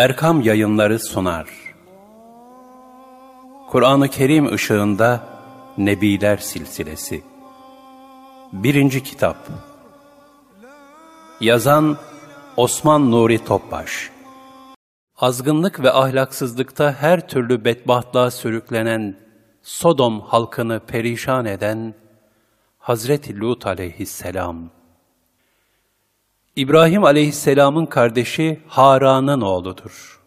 Erkam Yayınları sunar. Kur'an-ı Kerim ışığında Nebiler Silsilesi. Birinci Kitap. Yazan Osman Nuri Topbaş. Azgınlık ve ahlaksızlıkta her türlü bedbahtlığa sürüklenen Sodom halkını perişan eden Hazreti Lut aleyhisselam İbrahim aleyhisselamın kardeşi Haran'ın oğludur.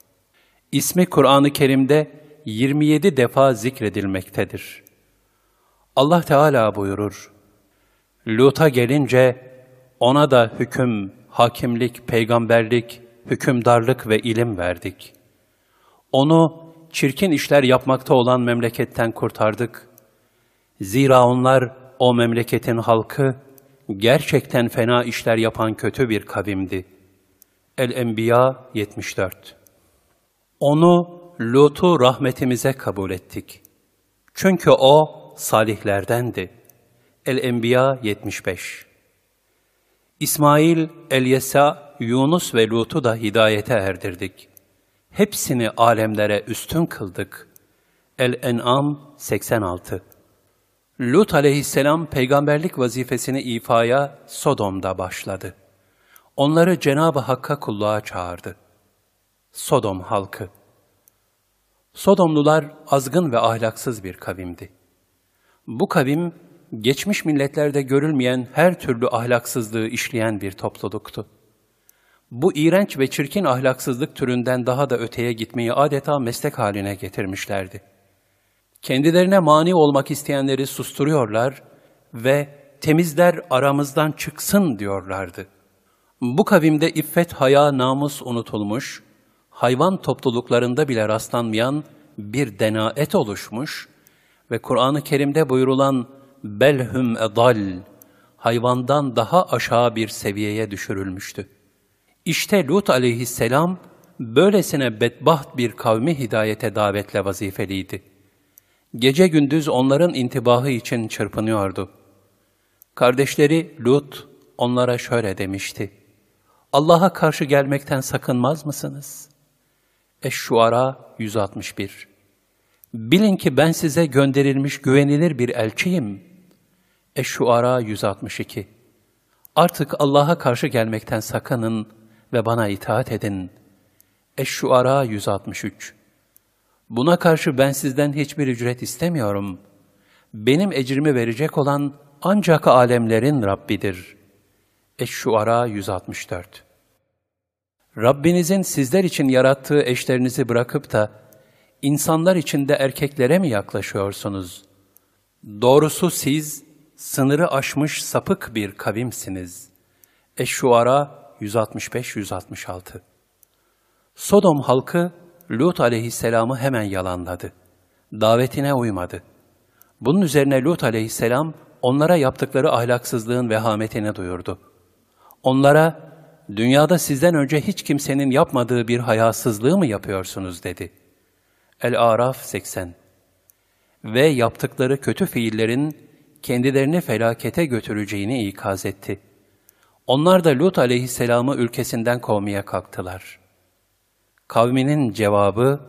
İsmi Kur'an-ı Kerim'de 27 defa zikredilmektedir. Allah Teala buyurur, Lut'a gelince ona da hüküm, hakimlik, peygamberlik, hükümdarlık ve ilim verdik. Onu çirkin işler yapmakta olan memleketten kurtardık. Zira onlar o memleketin halkı, gerçekten fena işler yapan kötü bir kavimdi. El-Enbiya 74 Onu, Lut'u rahmetimize kabul ettik. Çünkü o salihlerdendi. El-Enbiya 75 İsmail, Elyesa, Yunus ve Lut'u da hidayete erdirdik. Hepsini alemlere üstün kıldık. El-En'am 86 Lut aleyhisselam peygamberlik vazifesini ifaya Sodom'da başladı. Onları Cenab-ı Hakk'a kulluğa çağırdı. Sodom halkı Sodomlular azgın ve ahlaksız bir kavimdi. Bu kavim, geçmiş milletlerde görülmeyen her türlü ahlaksızlığı işleyen bir topluluktu. Bu iğrenç ve çirkin ahlaksızlık türünden daha da öteye gitmeyi adeta meslek haline getirmişlerdi. Kendilerine mani olmak isteyenleri susturuyorlar ve temizler aramızdan çıksın diyorlardı. Bu kavimde iffet, haya, namus unutulmuş, hayvan topluluklarında bile rastlanmayan bir denaet oluşmuş ve Kur'an-ı Kerim'de buyurulan belhum edal, hayvandan daha aşağı bir seviyeye düşürülmüştü. İşte Lut aleyhisselam, böylesine bedbaht bir kavmi hidayete davetle vazifeliydi. Gece gündüz onların intibahı için çırpınıyordu. Kardeşleri Lut onlara şöyle demişti. Allah'a karşı gelmekten sakınmaz mısınız? Eş-Şuara 161 Bilin ki ben size gönderilmiş güvenilir bir elçiyim. Eş-Şuara 162 Artık Allah'a karşı gelmekten sakının ve bana itaat edin. Eş-Şuara 163 Buna karşı ben sizden hiçbir ücret istemiyorum. Benim ecrimi verecek olan ancak alemlerin Rabbidir. Eş-Şuara 164 Rabbinizin sizler için yarattığı eşlerinizi bırakıp da insanlar içinde erkeklere mi yaklaşıyorsunuz? Doğrusu siz sınırı aşmış sapık bir kavimsiniz. Eş-Şuara 165-166 Sodom halkı Lut aleyhisselamı hemen yalanladı. Davetine uymadı. Bunun üzerine Lut aleyhisselam onlara yaptıkları ahlaksızlığın vehametini duyurdu. Onlara, dünyada sizden önce hiç kimsenin yapmadığı bir hayasızlığı mı yapıyorsunuz dedi. El-Araf 80 Ve yaptıkları kötü fiillerin kendilerini felakete götüreceğini ikaz etti. Onlar da Lut aleyhisselamı ülkesinden kovmaya kalktılar.'' Kavminin cevabı,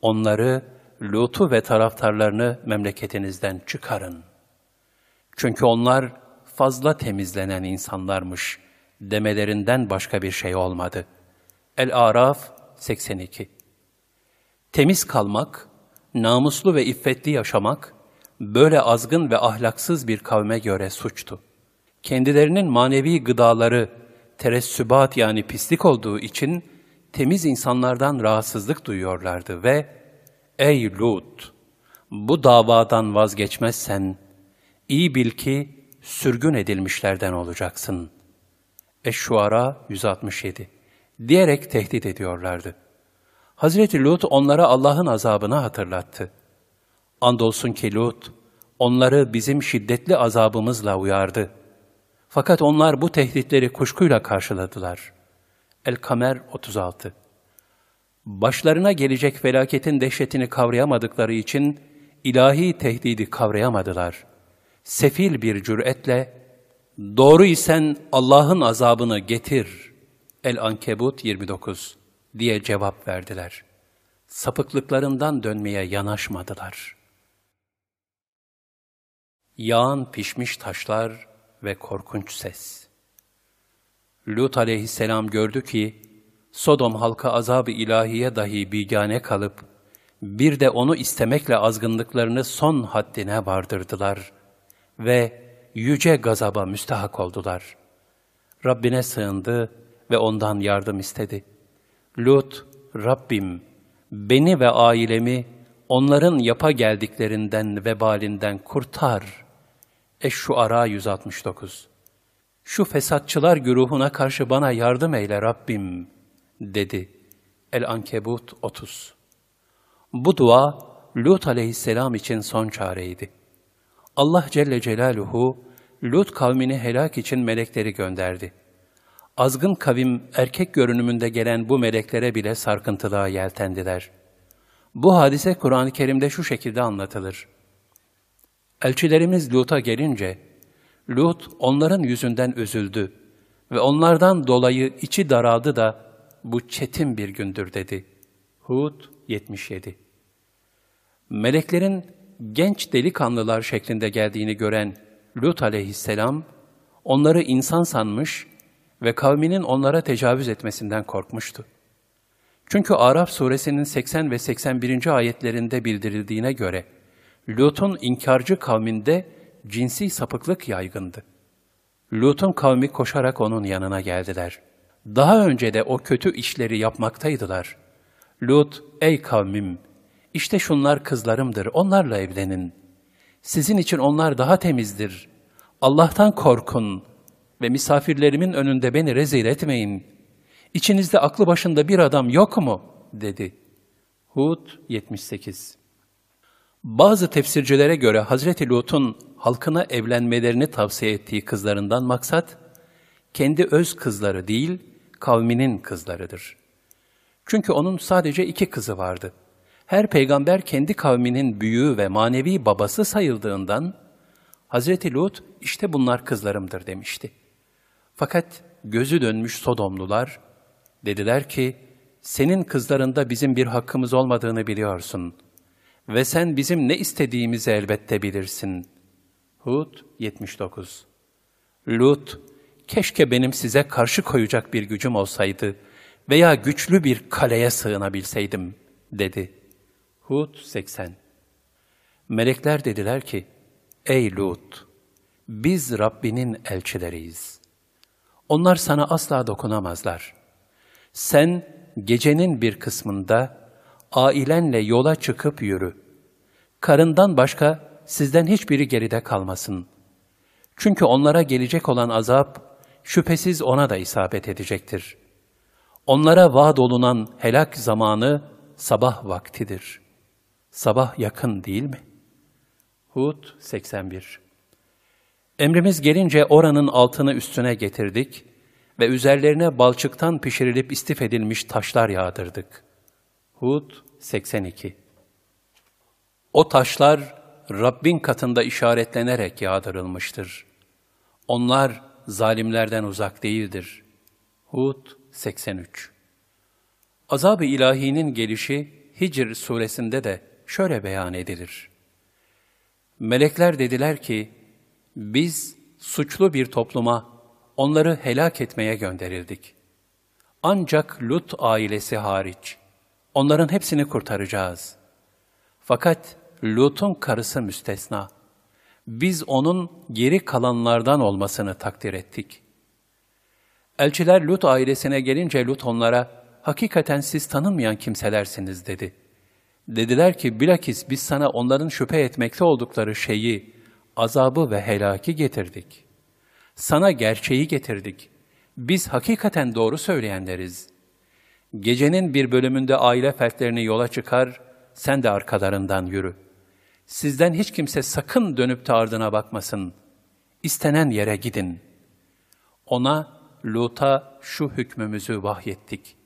onları, Lut'u ve taraftarlarını memleketinizden çıkarın. Çünkü onlar fazla temizlenen insanlarmış demelerinden başka bir şey olmadı. El-Araf 82 Temiz kalmak, namuslu ve iffetli yaşamak, böyle azgın ve ahlaksız bir kavme göre suçtu. Kendilerinin manevi gıdaları teressübat yani pislik olduğu için, temiz insanlardan rahatsızlık duyuyorlardı ve ''Ey Lut, bu davadan vazgeçmezsen iyi bil ki sürgün edilmişlerden olacaksın.'' Eş-Şuara 167 diyerek tehdit ediyorlardı. Hazreti Lut onlara Allah'ın azabını hatırlattı. Andolsun ki Lut, onları bizim şiddetli azabımızla uyardı. Fakat onlar bu tehditleri kuşkuyla karşıladılar. El-Kamer 36 Başlarına gelecek felaketin dehşetini kavrayamadıkları için ilahi tehdidi kavrayamadılar. Sefil bir cüretle, doğru isen Allah'ın azabını getir. El-Ankebut 29 diye cevap verdiler. Sapıklıklarından dönmeye yanaşmadılar. Yağan pişmiş taşlar ve korkunç ses. Lut aleyhisselam gördü ki, Sodom halkı azab-ı ilahiye dahi bigane kalıp, bir de onu istemekle azgınlıklarını son haddine vardırdılar ve yüce gazaba müstahak oldular. Rabbine sığındı ve ondan yardım istedi. Lut, Rabbim, beni ve ailemi onların yapa geldiklerinden vebalinden kurtar. Eş-Şuara 169 Şu fesatçılar güruhuna karşı bana yardım eyle Rabbim, dedi. El-Ankebut 30 Bu dua, Lut aleyhisselam için son çareydi. Allah Celle Celaluhu, Lut kavmini helak için melekleri gönderdi. Azgın kavim erkek görünümünde gelen bu meleklere bile sarkıntılığa yeltendiler. Bu hadise Kur'an-ı Kerim'de şu şekilde anlatılır. Elçilerimiz Lut'a gelince, Lut onların yüzünden üzüldü ve onlardan dolayı içi daraldı da bu çetin bir gündür dedi. Hud 77 Meleklerin genç delikanlılar şeklinde geldiğini gören Lut aleyhisselam, onları insan sanmış ve kavminin onlara tecavüz etmesinden korkmuştu. Çünkü Araf suresinin 80 ve 81. ayetlerinde bildirildiğine göre, Lut'un inkarcı kavminde cinsi sapıklık yaygındı. Lut'un kavmi koşarak onun yanına geldiler. Daha önce de o kötü işleri yapmaktaydılar. Lut, ey kavmim, işte şunlar kızlarımdır, onlarla evlenin. Sizin için onlar daha temizdir. Allah'tan korkun ve misafirlerimin önünde beni rezil etmeyin. İçinizde aklı başında bir adam yok mu? dedi. Hud 78 Bazı tefsircilere göre Hazreti Lut'un halkına evlenmelerini tavsiye ettiği kızlarından maksat, kendi öz kızları değil, kavminin kızlarıdır. Çünkü onun sadece iki kızı vardı. Her peygamber kendi kavminin büyüğü ve manevi babası sayıldığından, Hazreti Lut işte bunlar kızlarımdır demişti. Fakat gözü dönmüş Sodomlular, dediler ki, senin kızlarında bizim bir hakkımız olmadığını biliyorsun ve sen bizim ne istediğimizi elbette bilirsin. Hud 79 Lut, keşke benim size karşı koyacak bir gücüm olsaydı veya güçlü bir kaleye sığınabilseydim, dedi. Hud 80 Melekler dediler ki, Ey Lut! Biz Rabbinin elçileriyiz. Onlar sana asla dokunamazlar. Sen gecenin bir kısmında ailenle yola çıkıp yürü. Karından başka sizden hiçbiri geride kalmasın. Çünkü onlara gelecek olan azap şüphesiz ona da isabet edecektir. Onlara vaad olunan helak zamanı sabah vaktidir. Sabah yakın değil mi? Hud 81 Emrimiz gelince oranın altını üstüne getirdik ve üzerlerine balçıktan pişirilip istif edilmiş taşlar yağdırdık. Hud 82 O taşlar Rabbin katında işaretlenerek yağdırılmıştır. Onlar zalimlerden uzak değildir. Hud 83 Azab-ı ilahinin gelişi Hicr suresinde de şöyle beyan edilir. Melekler dediler ki, biz suçlu bir topluma onları helak etmeye gönderildik. Ancak Lut ailesi hariç onların hepsini kurtaracağız. Fakat Lut'un karısı müstesna. Biz onun geri kalanlardan olmasını takdir ettik. Elçiler Lut ailesine gelince Lut onlara, hakikaten siz tanınmayan kimselersiniz dedi. Dediler ki, bilakis biz sana onların şüphe etmekte oldukları şeyi, azabı ve helaki getirdik. Sana gerçeği getirdik. Biz hakikaten doğru söyleyenleriz. Gecenin bir bölümünde aile fertlerini yola çıkar, sen de arkalarından yürü. Sizden hiç kimse sakın dönüp de bakmasın. İstenen yere gidin. Ona, Lut'a şu hükmümüzü vahyettik.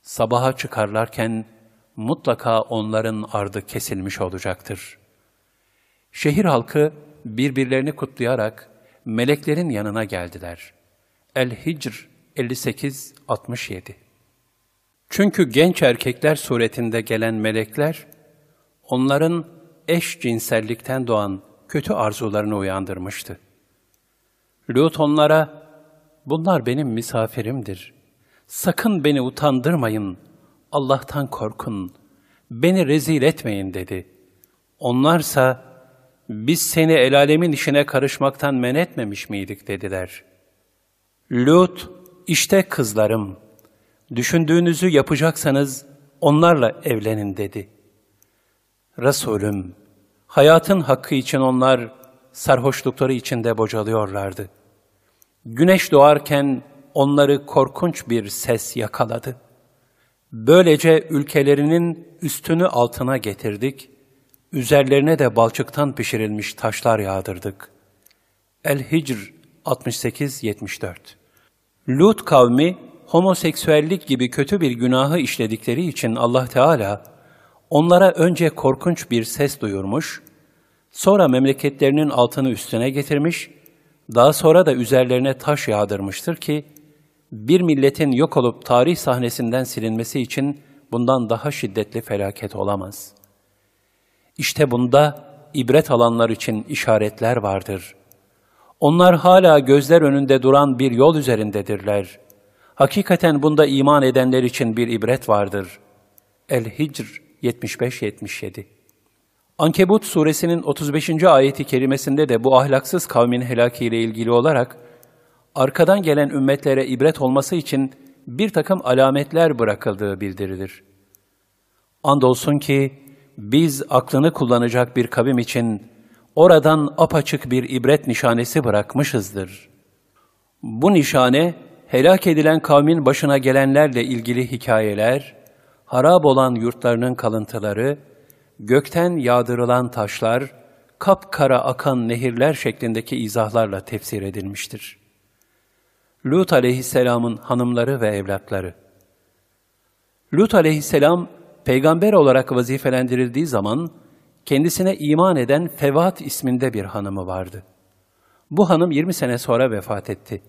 Sabaha çıkarlarken mutlaka onların ardı kesilmiş olacaktır. Şehir halkı birbirlerini kutlayarak meleklerin yanına geldiler. El-Hicr 58-67 Çünkü genç erkekler suretinde gelen melekler, onların eş cinsellikten doğan kötü arzularını uyandırmıştı. Lut onlara, bunlar benim misafirimdir. Sakın beni utandırmayın, Allah'tan korkun, beni rezil etmeyin dedi. Onlarsa, biz seni el alemin işine karışmaktan men etmemiş miydik dediler. Lut, işte kızlarım, düşündüğünüzü yapacaksanız onlarla evlenin dedi. Resulüm, hayatın hakkı için onlar sarhoşlukları içinde bocalıyorlardı. Güneş doğarken onları korkunç bir ses yakaladı. Böylece ülkelerinin üstünü altına getirdik, üzerlerine de balçıktan pişirilmiş taşlar yağdırdık. El-Hicr 68-74 Lut kavmi, homoseksüellik gibi kötü bir günahı işledikleri için Allah Teala, onlara önce korkunç bir ses duyurmuş, sonra memleketlerinin altını üstüne getirmiş, daha sonra da üzerlerine taş yağdırmıştır ki, bir milletin yok olup tarih sahnesinden silinmesi için bundan daha şiddetli felaket olamaz. İşte bunda ibret alanlar için işaretler vardır. Onlar hala gözler önünde duran bir yol üzerindedirler. Hakikaten bunda iman edenler için bir ibret vardır. El-Hicr 75-77 Ankebut suresinin 35. ayeti kerimesinde de bu ahlaksız kavmin helakiyle ilgili olarak arkadan gelen ümmetlere ibret olması için bir takım alametler bırakıldığı bildirilir. Andolsun ki biz aklını kullanacak bir kavim için oradan apaçık bir ibret nişanesi bırakmışızdır. Bu nişane, helak edilen kavmin başına gelenlerle ilgili hikayeler, harap olan yurtlarının kalıntıları, gökten yağdırılan taşlar, kapkara akan nehirler şeklindeki izahlarla tefsir edilmiştir. Lut aleyhisselamın hanımları ve evlatları Lut aleyhisselam, peygamber olarak vazifelendirildiği zaman, kendisine iman eden Fevat isminde bir hanımı vardı. Bu hanım 20 sene sonra vefat etti.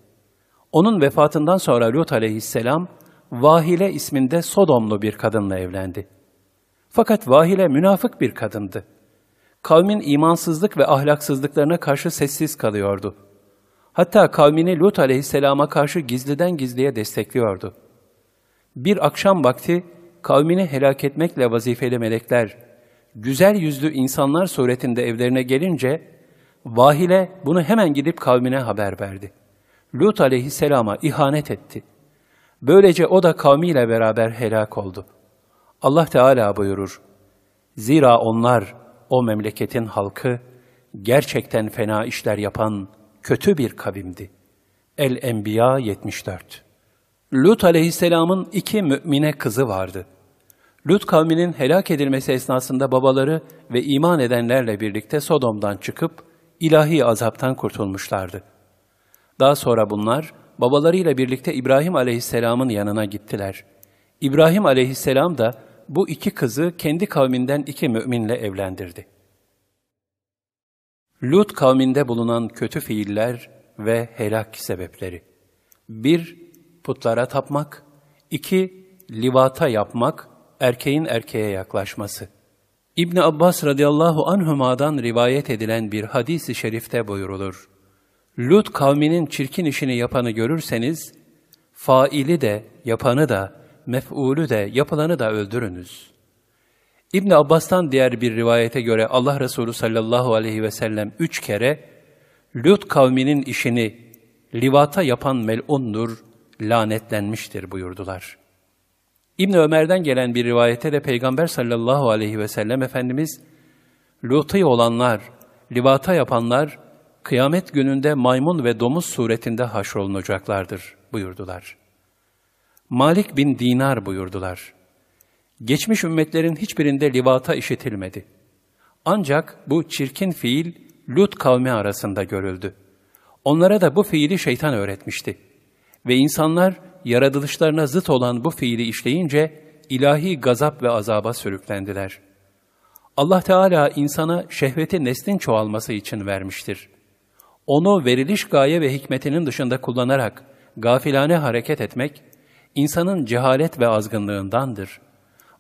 Onun vefatından sonra Lut aleyhisselam, Vahile isminde Sodomlu bir kadınla evlendi. Fakat Vahile münafık bir kadındı. Kavmin imansızlık ve ahlaksızlıklarına karşı sessiz kalıyordu. Hatta kavmini Lut aleyhisselama karşı gizliden gizliye destekliyordu. Bir akşam vakti kavmini helak etmekle vazifeli melekler, güzel yüzlü insanlar suretinde evlerine gelince, Vahile bunu hemen gidip kavmine haber verdi. Lut aleyhisselama ihanet etti. Böylece o da kavmiyle beraber helak oldu. Allah Teala buyurur, Zira onlar, o memleketin halkı, gerçekten fena işler yapan kötü bir kavimdi. El-Enbiya 74 Lut aleyhisselamın iki mümine kızı vardı. Lut kavminin helak edilmesi esnasında babaları ve iman edenlerle birlikte Sodom'dan çıkıp ilahi azaptan kurtulmuşlardı. Daha sonra bunlar babalarıyla birlikte İbrahim aleyhisselamın yanına gittiler. İbrahim aleyhisselam da bu iki kızı kendi kavminden iki müminle evlendirdi. Lut kavminde bulunan kötü fiiller ve helak sebepleri. Bir, putlara tapmak. iki livata yapmak, erkeğin erkeğe yaklaşması. İbn Abbas radıyallahu anhuma'dan rivayet edilen bir hadis-i şerifte buyurulur. Lut kavminin çirkin işini yapanı görürseniz, faili de, yapanı da, mef'ulü de, yapılanı da öldürünüz. İbn Abbas'tan diğer bir rivayete göre Allah Resulü sallallahu aleyhi ve sellem üç kere, Lut kavminin işini livata yapan mel'undur, lanetlenmiştir buyurdular. İbn Ömer'den gelen bir rivayete de Peygamber sallallahu aleyhi ve sellem Efendimiz, Lut'ı olanlar, livata yapanlar, kıyamet gününde maymun ve domuz suretinde haşrolunacaklardır buyurdular. Malik bin Dinar buyurdular. Geçmiş ümmetlerin hiçbirinde livata işitilmedi. Ancak bu çirkin fiil Lut kavmi arasında görüldü. Onlara da bu fiili şeytan öğretmişti. Ve insanlar yaratılışlarına zıt olan bu fiili işleyince ilahi gazap ve azaba sürüklendiler. Allah Teala insana şehveti neslin çoğalması için vermiştir onu veriliş gaye ve hikmetinin dışında kullanarak gafilane hareket etmek, insanın cehalet ve azgınlığındandır.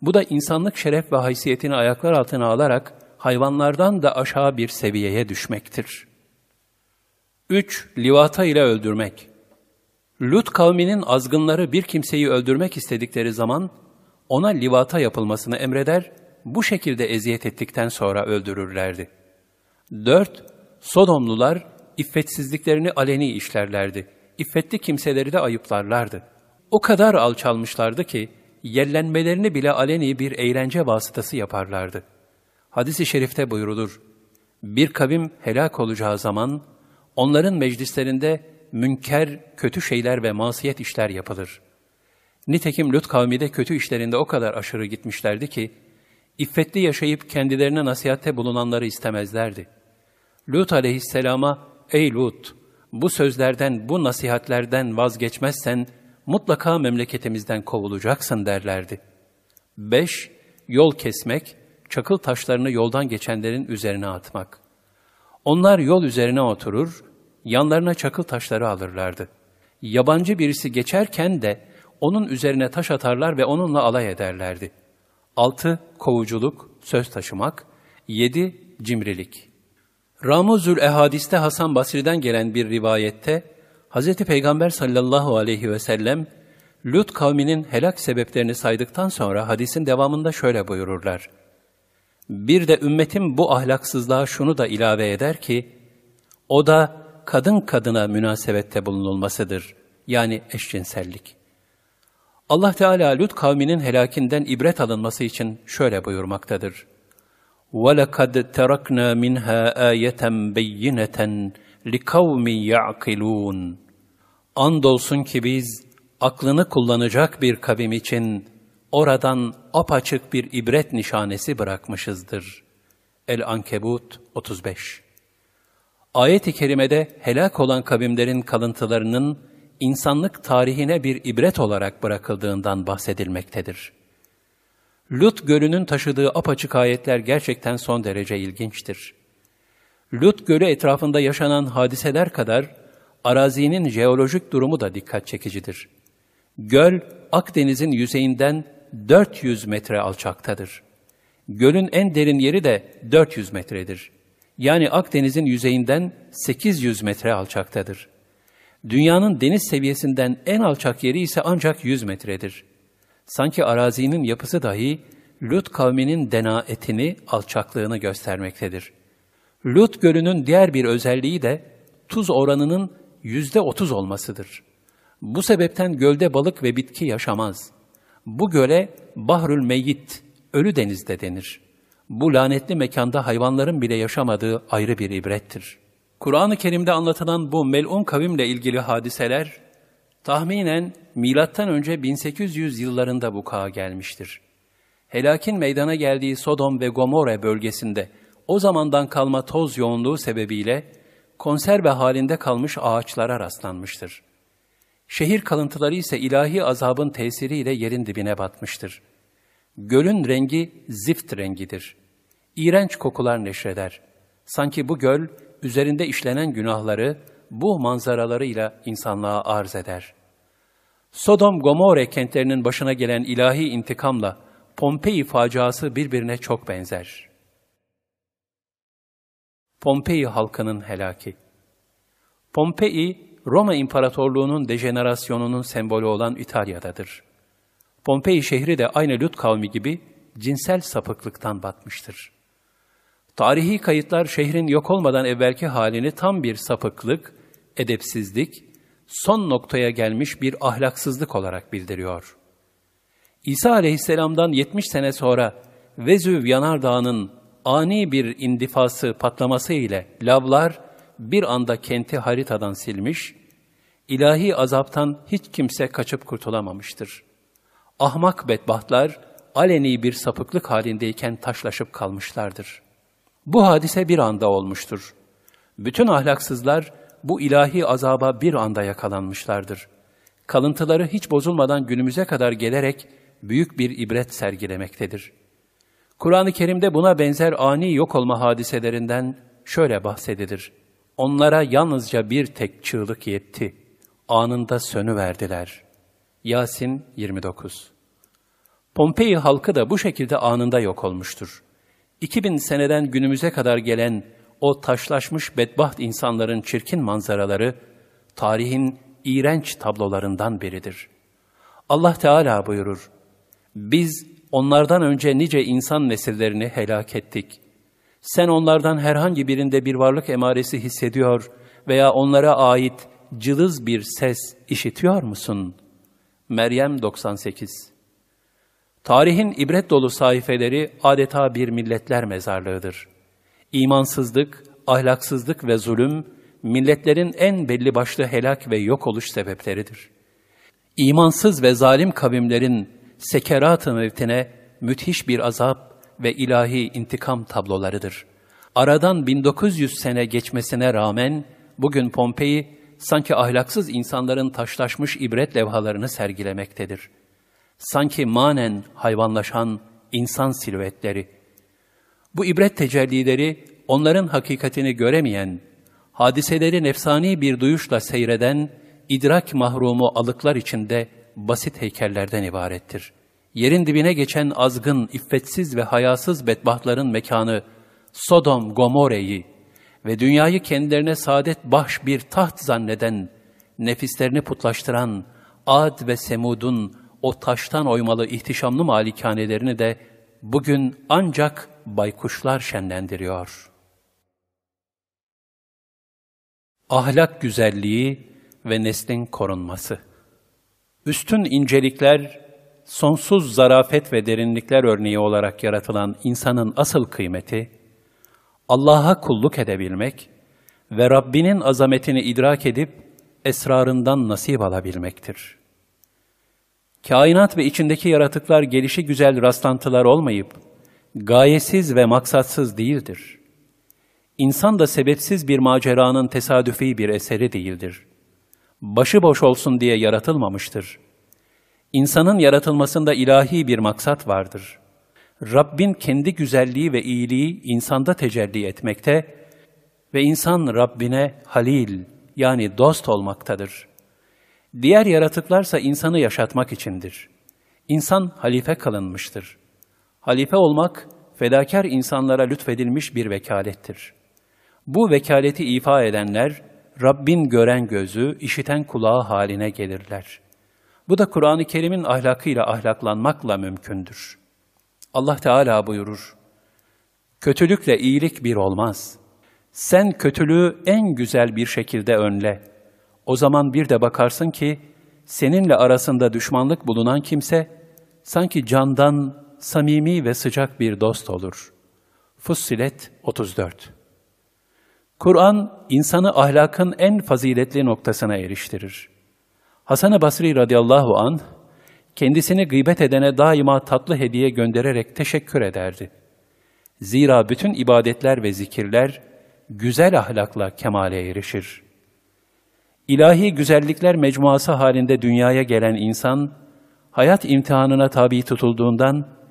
Bu da insanlık şeref ve haysiyetini ayaklar altına alarak hayvanlardan da aşağı bir seviyeye düşmektir. 3. Livata ile öldürmek. Lut kavminin azgınları bir kimseyi öldürmek istedikleri zaman ona livata yapılmasını emreder, bu şekilde eziyet ettikten sonra öldürürlerdi. 4. Sodomlular iffetsizliklerini aleni işlerlerdi. İffetli kimseleri de ayıplarlardı. O kadar alçalmışlardı ki yellenmelerini bile aleni bir eğlence vasıtası yaparlardı. Hadis-i şerifte buyurulur, bir kavim helak olacağı zaman onların meclislerinde münker, kötü şeyler ve masiyet işler yapılır. Nitekim Lut kavmi de kötü işlerinde o kadar aşırı gitmişlerdi ki, iffetli yaşayıp kendilerine nasihatte bulunanları istemezlerdi. Lut aleyhisselama, ey Lut, bu sözlerden, bu nasihatlerden vazgeçmezsen, mutlaka memleketimizden kovulacaksın derlerdi. 5. Yol kesmek, çakıl taşlarını yoldan geçenlerin üzerine atmak. Onlar yol üzerine oturur, yanlarına çakıl taşları alırlardı. Yabancı birisi geçerken de onun üzerine taş atarlar ve onunla alay ederlerdi. 6. Kovuculuk, söz taşımak. 7. Cimrilik. Ramuzül Ehadis'te Hasan Basri'den gelen bir rivayette, Hz. Peygamber sallallahu aleyhi ve sellem, Lut kavminin helak sebeplerini saydıktan sonra hadisin devamında şöyle buyururlar. Bir de ümmetim bu ahlaksızlığa şunu da ilave eder ki, o da kadın kadına münasebette bulunulmasıdır. Yani eşcinsellik. Allah Teala Lut kavminin helakinden ibret alınması için şöyle buyurmaktadır. وَلَقَدْ تَرَكْنَا مِنْهَا آيَةً بَيِّنَةً لِكَوْمٍ يَعْقِلُونَ Andolsun ki biz aklını kullanacak bir kavim için oradan apaçık bir ibret nişanesi bırakmışızdır. El-Ankebut 35 Ayet-i kerimede helak olan kavimlerin kalıntılarının insanlık tarihine bir ibret olarak bırakıldığından bahsedilmektedir. Lut Gölü'nün taşıdığı apaçık ayetler gerçekten son derece ilginçtir. Lut Gölü etrafında yaşanan hadiseler kadar arazinin jeolojik durumu da dikkat çekicidir. Göl, Akdeniz'in yüzeyinden 400 metre alçaktadır. Gölün en derin yeri de 400 metredir. Yani Akdeniz'in yüzeyinden 800 metre alçaktadır. Dünyanın deniz seviyesinden en alçak yeri ise ancak 100 metredir. Sanki arazinin yapısı dahi Lut kavminin denaetini, alçaklığını göstermektedir. Lut gölünün diğer bir özelliği de tuz oranının yüzde otuz olmasıdır. Bu sebepten gölde balık ve bitki yaşamaz. Bu göle Bahrül Meyyit, ölü denizde denir. Bu lanetli mekanda hayvanların bile yaşamadığı ayrı bir ibrettir. Kur'an-ı Kerim'de anlatılan bu melun kavimle ilgili hadiseler, tahminen milattan önce 1800 yıllarında vuku'a gelmiştir. Helakin meydana geldiği Sodom ve Gomorre bölgesinde o zamandan kalma toz yoğunluğu sebebiyle konserve halinde kalmış ağaçlara rastlanmıştır. Şehir kalıntıları ise ilahi azabın tesiriyle yerin dibine batmıştır. Gölün rengi zift rengidir. İğrenç kokular neşreder. Sanki bu göl üzerinde işlenen günahları bu manzaralarıyla insanlığa arz eder. Sodom Gomorre kentlerinin başına gelen ilahi intikamla Pompei faciası birbirine çok benzer. Pompei halkının helaki. Pompei, Roma İmparatorluğu'nun dejenerasyonunun sembolü olan İtalya'dadır. Pompei şehri de aynı Lut kavmi gibi cinsel sapıklıktan batmıştır. Tarihi kayıtlar şehrin yok olmadan evvelki halini tam bir sapıklık, edepsizlik, son noktaya gelmiş bir ahlaksızlık olarak bildiriyor. İsa aleyhisselamdan 70 sene sonra Vezüv Yanardağı'nın ani bir indifası patlaması ile lavlar bir anda kenti haritadan silmiş, ilahi azaptan hiç kimse kaçıp kurtulamamıştır. Ahmak bedbahtlar aleni bir sapıklık halindeyken taşlaşıp kalmışlardır. Bu hadise bir anda olmuştur. Bütün ahlaksızlar bu ilahi azaba bir anda yakalanmışlardır. Kalıntıları hiç bozulmadan günümüze kadar gelerek büyük bir ibret sergilemektedir.'' Kur'an-ı Kerim'de buna benzer ani yok olma hadiselerinden şöyle bahsedilir. Onlara yalnızca bir tek çığlık yetti. Anında sönüverdiler. Yasin 29 Pompei halkı da bu şekilde anında yok olmuştur. 2000 seneden günümüze kadar gelen o taşlaşmış bedbaht insanların çirkin manzaraları, tarihin iğrenç tablolarından biridir. Allah Teala buyurur, biz onlardan önce nice insan nesillerini helak ettik. Sen onlardan herhangi birinde bir varlık emaresi hissediyor veya onlara ait cılız bir ses işitiyor musun? Meryem 98 Tarihin ibret dolu sayfeleri adeta bir milletler mezarlığıdır. İmansızlık, ahlaksızlık ve zulüm, milletlerin en belli başlı helak ve yok oluş sebepleridir. İmansız ve zalim kavimlerin sekerat-ı mevtine müthiş bir azap ve ilahi intikam tablolarıdır. Aradan 1900 sene geçmesine rağmen bugün Pompei sanki ahlaksız insanların taşlaşmış ibret levhalarını sergilemektedir. Sanki manen hayvanlaşan insan silüetleri. Bu ibret tecellileri onların hakikatini göremeyen, hadiseleri nefsani bir duyuşla seyreden, idrak mahrumu alıklar içinde basit heykellerden ibarettir. Yerin dibine geçen azgın, iffetsiz ve hayasız bedbahtların mekanı Sodom, Gomore'yi ve dünyayı kendilerine saadet baş bir taht zanneden, nefislerini putlaştıran Ad ve Semud'un o taştan oymalı ihtişamlı malikanelerini de bugün ancak baykuşlar şenlendiriyor. Ahlak güzelliği ve neslin korunması Üstün incelikler, sonsuz zarafet ve derinlikler örneği olarak yaratılan insanın asıl kıymeti, Allah'a kulluk edebilmek ve Rabbinin azametini idrak edip esrarından nasip alabilmektir. Kainat ve içindeki yaratıklar gelişi güzel rastlantılar olmayıp, gayesiz ve maksatsız değildir. İnsan da sebepsiz bir maceranın tesadüfi bir eseri değildir. Başıboş olsun diye yaratılmamıştır. İnsanın yaratılmasında ilahi bir maksat vardır. Rabbin kendi güzelliği ve iyiliği insanda tecelli etmekte ve insan Rabbine halil yani dost olmaktadır. Diğer yaratıklarsa insanı yaşatmak içindir. İnsan halife kılınmıştır. Halife olmak, fedakar insanlara lütfedilmiş bir vekalettir. Bu vekaleti ifa edenler, Rabbin gören gözü, işiten kulağı haline gelirler. Bu da Kur'an-ı Kerim'in ahlakıyla ahlaklanmakla mümkündür. Allah Teala buyurur, Kötülükle iyilik bir olmaz. Sen kötülüğü en güzel bir şekilde önle. O zaman bir de bakarsın ki, seninle arasında düşmanlık bulunan kimse, sanki candan samimi ve sıcak bir dost olur. Fussilet 34 Kur'an, insanı ahlakın en faziletli noktasına eriştirir. Hasan-ı Basri radıyallahu an kendisini gıybet edene daima tatlı hediye göndererek teşekkür ederdi. Zira bütün ibadetler ve zikirler güzel ahlakla kemale erişir. İlahi güzellikler mecmuası halinde dünyaya gelen insan, hayat imtihanına tabi tutulduğundan,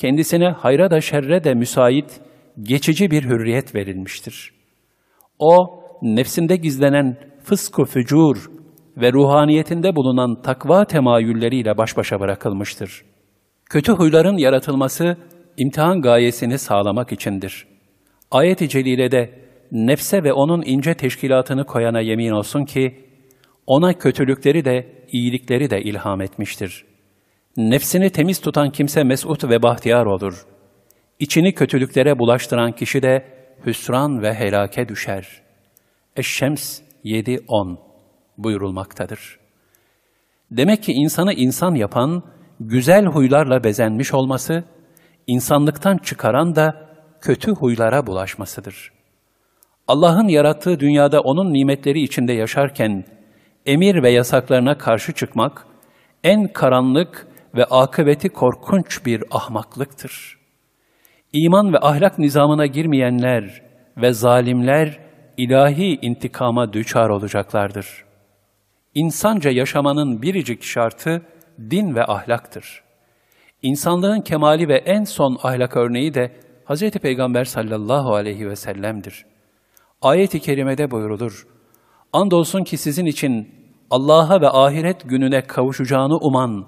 kendisine hayra da şerre de müsait, geçici bir hürriyet verilmiştir. O, nefsinde gizlenen fısku fücur ve ruhaniyetinde bulunan takva temayülleriyle baş başa bırakılmıştır. Kötü huyların yaratılması, imtihan gayesini sağlamak içindir. Ayet-i Celile'de, nefse ve onun ince teşkilatını koyana yemin olsun ki, ona kötülükleri de, iyilikleri de ilham etmiştir. Nefsini temiz tutan kimse mesut ve bahtiyar olur. İçini kötülüklere bulaştıran kişi de hüsran ve helake düşer. Eşşems 7-10 buyurulmaktadır. Demek ki insanı insan yapan, güzel huylarla bezenmiş olması, insanlıktan çıkaran da kötü huylara bulaşmasıdır. Allah'ın yarattığı dünyada onun nimetleri içinde yaşarken, emir ve yasaklarına karşı çıkmak, en karanlık ve akıbeti korkunç bir ahmaklıktır. İman ve ahlak nizamına girmeyenler ve zalimler ilahi intikama düçar olacaklardır. İnsanca yaşamanın biricik şartı din ve ahlaktır. İnsanlığın kemali ve en son ahlak örneği de Hz. Peygamber sallallahu aleyhi ve sellem'dir. Ayet-i kerimede buyurulur, Andolsun ki sizin için Allah'a ve ahiret gününe kavuşacağını uman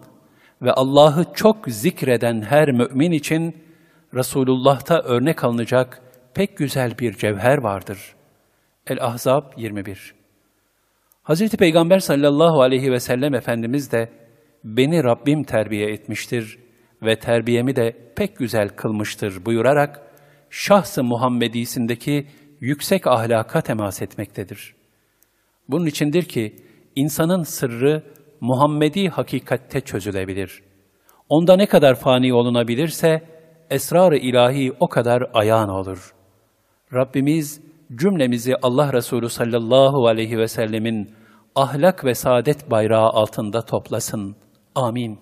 ve Allah'ı çok zikreden her mümin için Resulullah'ta örnek alınacak pek güzel bir cevher vardır. El-Ahzab 21 Hazreti Peygamber sallallahu aleyhi ve sellem Efendimiz de beni Rabbim terbiye etmiştir ve terbiyemi de pek güzel kılmıştır buyurarak şahs-ı Muhammedisindeki yüksek ahlaka temas etmektedir. Bunun içindir ki insanın sırrı Muhammedi hakikatte çözülebilir. Onda ne kadar fani olunabilirse esrar-ı ilahi o kadar ayağın olur. Rabbimiz cümlemizi Allah Resulü sallallahu aleyhi ve sellemin ahlak ve saadet bayrağı altında toplasın. Amin.